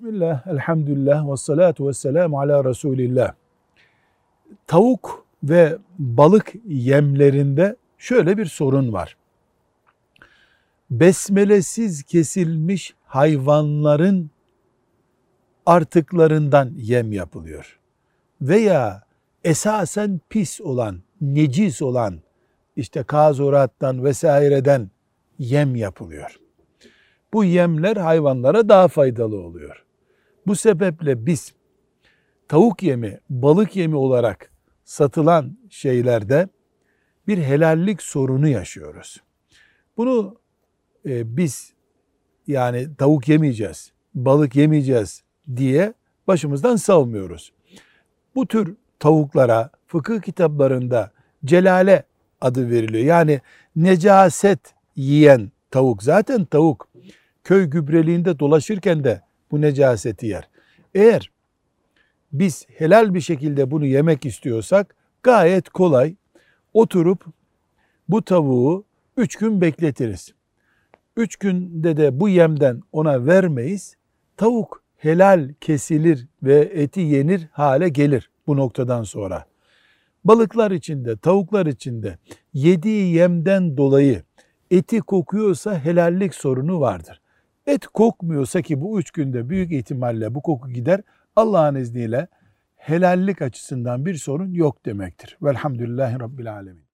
Bismillah, elhamdülillah ve salatu ve selamu ala Resulillah. Tavuk ve balık yemlerinde şöyle bir sorun var. Besmelesiz kesilmiş hayvanların artıklarından yem yapılıyor. Veya esasen pis olan, necis olan işte kazurattan vesaireden yem yapılıyor. Bu yemler hayvanlara daha faydalı oluyor. Bu sebeple biz tavuk yemi, balık yemi olarak satılan şeylerde bir helallik sorunu yaşıyoruz. Bunu e, biz yani tavuk yemeyeceğiz, balık yemeyeceğiz diye başımızdan savmuyoruz. Bu tür tavuklara fıkıh kitaplarında celale adı veriliyor. Yani necaset yiyen tavuk. Zaten tavuk köy gübreliğinde dolaşırken de bu necaseti yer. Eğer biz helal bir şekilde bunu yemek istiyorsak gayet kolay oturup bu tavuğu üç gün bekletiriz. Üç günde de bu yemden ona vermeyiz. Tavuk helal kesilir ve eti yenir hale gelir bu noktadan sonra. Balıklar içinde, tavuklar içinde yediği yemden dolayı eti kokuyorsa helallik sorunu vardır. Et kokmuyorsa ki bu üç günde büyük ihtimalle bu koku gider. Allah'ın izniyle helallik açısından bir sorun yok demektir. Velhamdülillahi Rabbil Alemin.